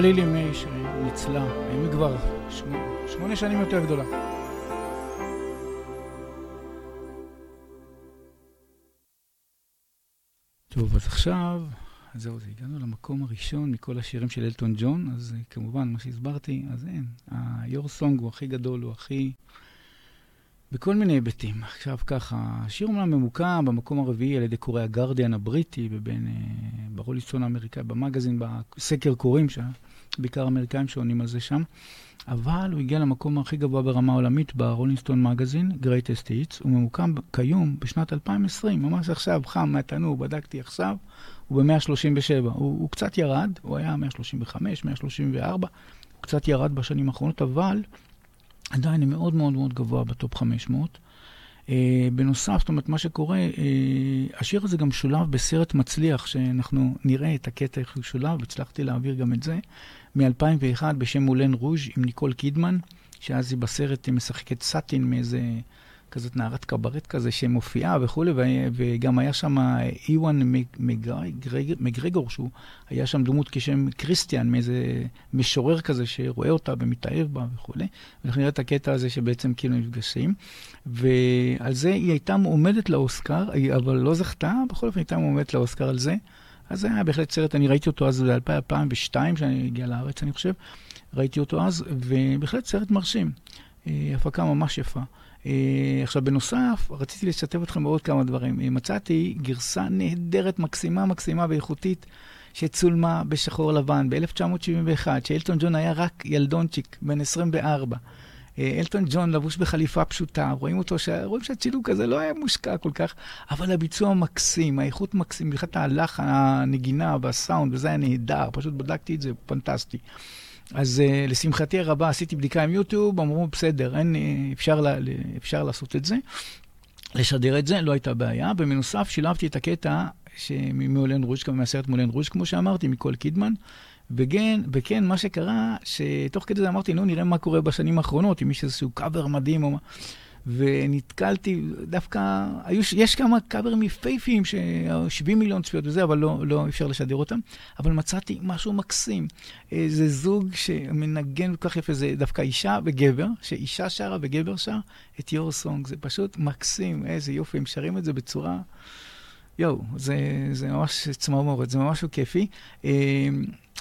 לילי מיי שניצלה, האם היא כבר שמונה שנים יותר גדולה. טוב, אז עכשיו, זהו, זה הגענו למקום הראשון מכל השירים של אלטון ג'ון, אז כמובן, מה שהסברתי, אז אין, ה-your song הוא הכי גדול, הוא הכי... בכל מיני היבטים. עכשיו ככה, השיר אומנם ממוקם במקום הרביעי על ידי קוראי הגרדיאן הבריטי, ובין, אה, ברוליסטון האמריקאי, במגזין, בסקר קוראים שם, בעיקר אמריקאים שעונים על זה שם, אבל הוא הגיע למקום הכי גבוה ברמה עולמית ברולינסטון מגזין, Greatest Hits. הוא ממוקם כיום בשנת 2020, ממש עכשיו, חם מהתנור, בדקתי עכשיו, הוא ב-137. הוא, הוא קצת ירד, הוא היה 135, 134, הוא קצת ירד בשנים האחרונות, אבל עדיין מאוד מאוד מאוד גבוה בטופ 500. בנוסף, זאת אומרת, מה שקורה, השיר הזה גם שולב בסרט מצליח, שאנחנו נראה את הקטע איך הוא שולב, הצלחתי להעביר גם את זה, מ-2001 בשם מולן רוז' עם ניקול קידמן, שאז היא בסרט משחקת סאטין מאיזה... כזאת נערת קברט כזה שמופיעה וכולי, וגם היה שם איוואן מגרגור, שהוא היה שם דמות כשם קריסטיאן, מאיזה משורר כזה שרואה אותה ומתאהב בה וכולי. ואנחנו נראה את הקטע הזה שבעצם כאילו נפגשים. ועל זה היא הייתה מועמדת לאוסקר, אבל לא זכתה, בכל אופן הייתה מועמדת לאוסקר על זה. אז זה היה בהחלט סרט, אני ראיתי אותו אז ב-2002, כשאני הגיע לארץ, אני חושב. ראיתי אותו אז, ובהחלט סרט מרשים. אה, הפקה ממש יפה. Uh, עכשיו, בנוסף, רציתי לשתף אתכם בעוד כמה דברים. Uh, מצאתי גרסה נהדרת, מקסימה, מקסימה ואיכותית, שצולמה בשחור לבן ב-1971, שאלטון ג'ון היה רק ילדונצ'יק, בן 24. Uh, אלטון ג'ון לבוש בחליפה פשוטה, רואים אותו, ש... רואים שהצילוק הזה לא היה מושקע כל כך, אבל הביצוע מקסים, האיכות מקסים, בכלל הלחן, הנגינה והסאונד, וזה היה נהדר, פשוט בדקתי את זה, פנטסטי. אז uh, לשמחתי הרבה עשיתי בדיקה עם יוטיוב, אמרו, בסדר, אין, uh, אפשר, לה, אפשר לעשות את זה, לשדר את זה, לא הייתה בעיה. ובנוסף, שילבתי את הקטע ממולן רוז', מהסרט מולן רוז', כמו שאמרתי, מקול קידמן. וכן, וכן, מה שקרה, שתוך כדי זה אמרתי, נו, נראה מה קורה בשנים האחרונות, אם יש איזשהו קאבר מדהים או מה. ונתקלתי, דווקא, היו, יש כמה קאברים יפהפיים, 70 מיליון צפיות וזה, אבל לא, לא אפשר לשדר אותם. אבל מצאתי משהו מקסים. זה זוג שמנגן כל כך יפה, זה דווקא אישה וגבר, שאישה שרה וגבר שר את יור סונג. זה פשוט מקסים, איזה יופי, הם שרים את זה בצורה... יואו, זה, זה ממש צמרמורת, זה ממש כיפי.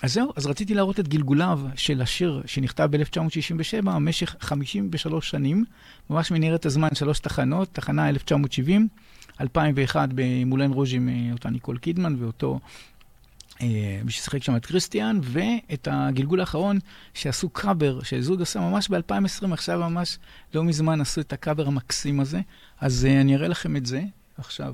אז זהו, אז רציתי להראות את גלגוליו של השיר שנכתב ב-1967 במשך 53 שנים, ממש מנהרת הזמן, שלוש תחנות, תחנה 1970, 2001 במולן רוז' עם אה, אותה ניקול קידמן ואותו אה, מי ששיחק שם את קריסטיאן, ואת הגלגול האחרון שעשו קאבר, שזוג עשה ממש ב-2020, עכשיו ממש לא מזמן עשו את הקאבר המקסים הזה. אז אה, אני אראה לכם את זה עכשיו.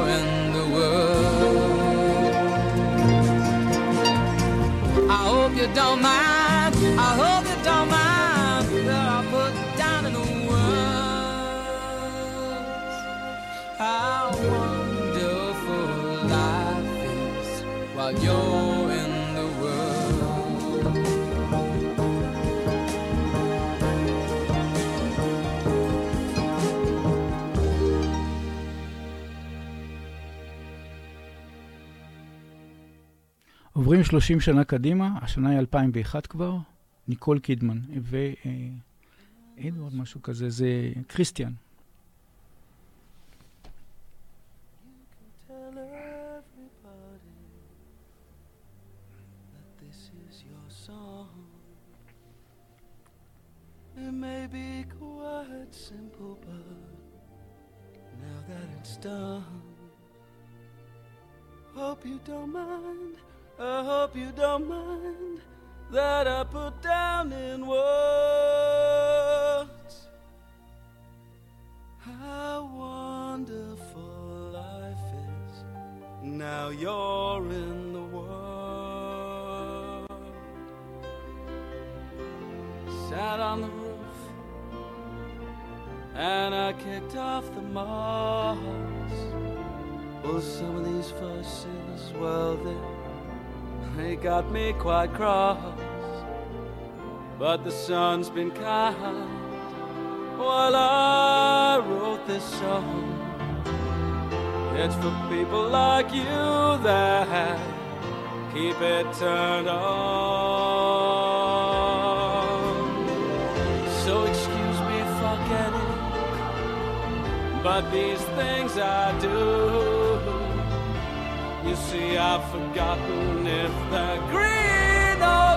don't mind. עוברים 30 שנה קדימה, השנה היא 2001 כבר, ניקול קידמן, ואדוארד משהו כזה, זה כריסטיאן. It may be quite simple, but now that it's done, hope you don't mind. I hope you don't mind that I put down in words how wonderful life is. Now you're in the world. Sat on the roof and I kicked off the moss. Well, some of these fusses, well, they, they got me quite cross. But the sun's been kind while I wrote this song. It's for people like you that keep it turned on. So excuse me for getting, but these things I do. You see, I've forgotten if they're green or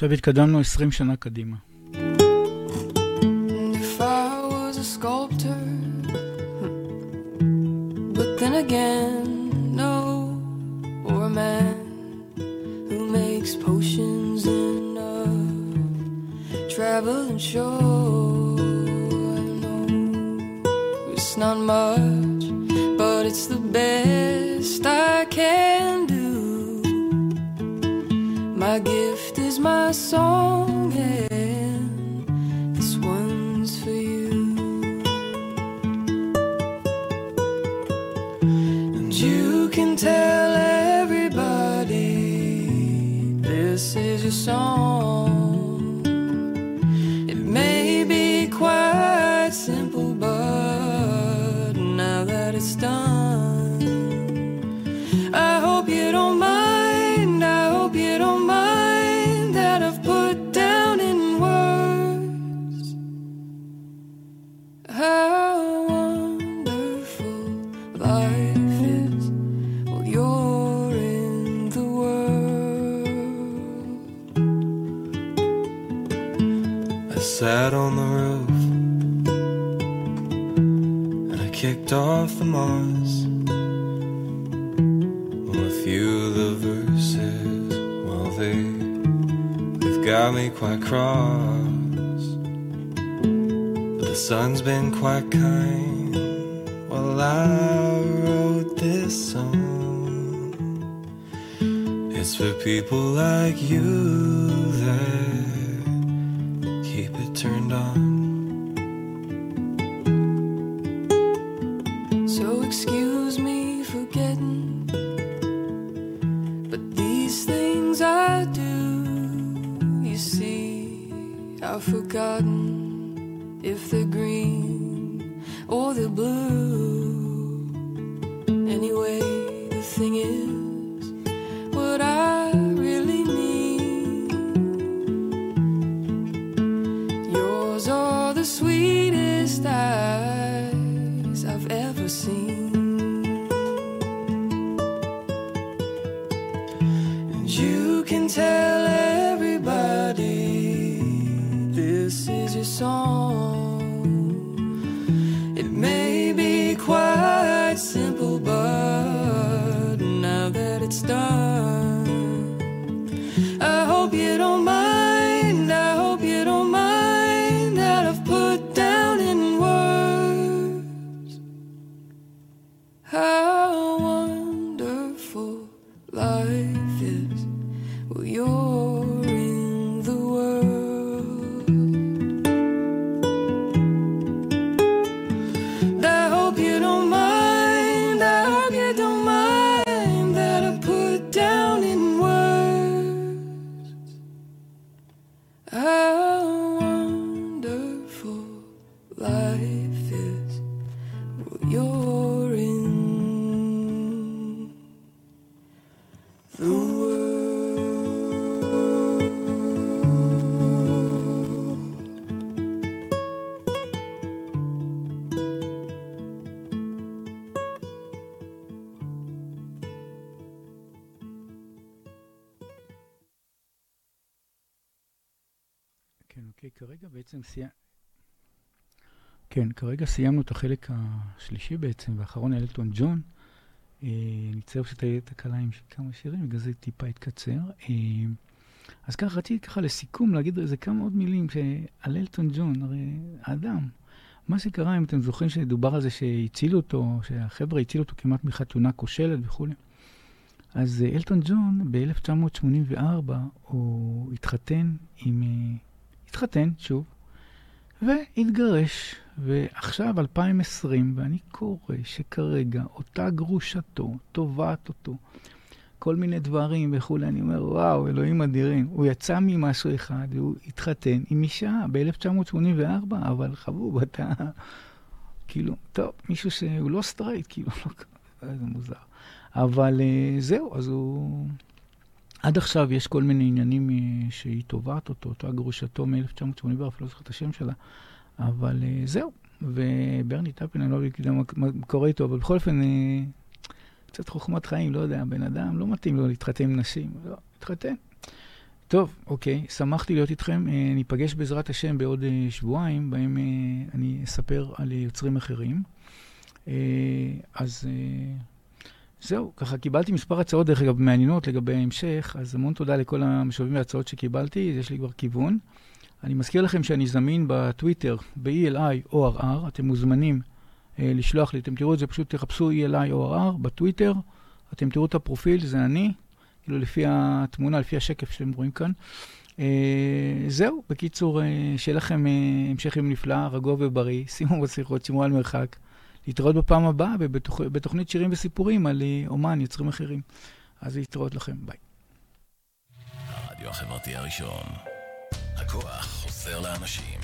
עכשיו התקדמנו 20 שנה קדימה. בעצם סיימנו... כן, כרגע סיימנו את החלק השלישי בעצם, והאחרון אלטון ג'ון. אה, נצייר פשוט את הקלה עם כמה שירים, בגלל זה טיפה התקצר. אה, אז ככה, רציתי ככה לסיכום להגיד איזה כמה עוד מילים על אלטון ג'ון, הרי האדם. מה שקרה, אם אתם זוכרים שדובר על זה שהצילו אותו, שהחבר'ה הצילו אותו כמעט מחתונה כושלת וכולי. אז אה, אלטון ג'ון ב-1984 הוא התחתן עם... אה, התחתן, שוב, והתגרש, ועכשיו 2020, ואני קורא שכרגע אותה גרושתו תובעת אותו, כל מיני דברים וכולי, אני אומר, וואו, אלוהים אדירים. הוא יצא ממשהו אחד והוא התחתן עם אישה ב-1984, אבל חבוב, אתה... כאילו, טוב, מישהו שהוא לא סטרייט, כאילו, לא... זה מוזר. אבל uh, זהו, אז הוא... עד עכשיו יש כל מיני עניינים uh, שהיא תובעת אותו, אותה גרושתו מ-1984, לא זוכר את השם שלה, אבל uh, זהו. וברני טפין, אני לא יודע מה קורה איתו, אבל בכל אופן, uh, קצת חוכמת חיים, לא יודע, בן אדם, לא מתאים לו להתחתן עם נשים, לא, להתחתן. טוב, אוקיי, שמחתי להיות איתכם. ניפגש בעזרת השם בעוד שבועיים, בהם אני אספר על יוצרים אחרים. אז... זהו, ככה קיבלתי מספר הצעות, דרך אגב, מעניינות לגבי ההמשך, אז המון תודה לכל המשאבים וההצעות שקיבלתי, יש לי כבר כיוון. אני מזכיר לכם שאני זמין בטוויטר, ב-ELI ORR, אתם מוזמנים אה, לשלוח לי, אתם תראו את זה, פשוט תחפשו ELI ORR בטוויטר, אתם תראו את הפרופיל, זה אני, כאילו לפי התמונה, לפי השקף שאתם רואים כאן. אה, זהו, בקיצור, אה, שיהיה לכם אה, המשך יום נפלא, רגוע ובריא, שימו מסכות, שמרו על מרחק. להתראות בפעם הבאה בתוכ... בתוכנית שירים וסיפורים על אומן, יוצרים אחרים. אז להתראות לכם, ביי. הרדיו החברתי הראשון. הכוח חוזר לאנשים.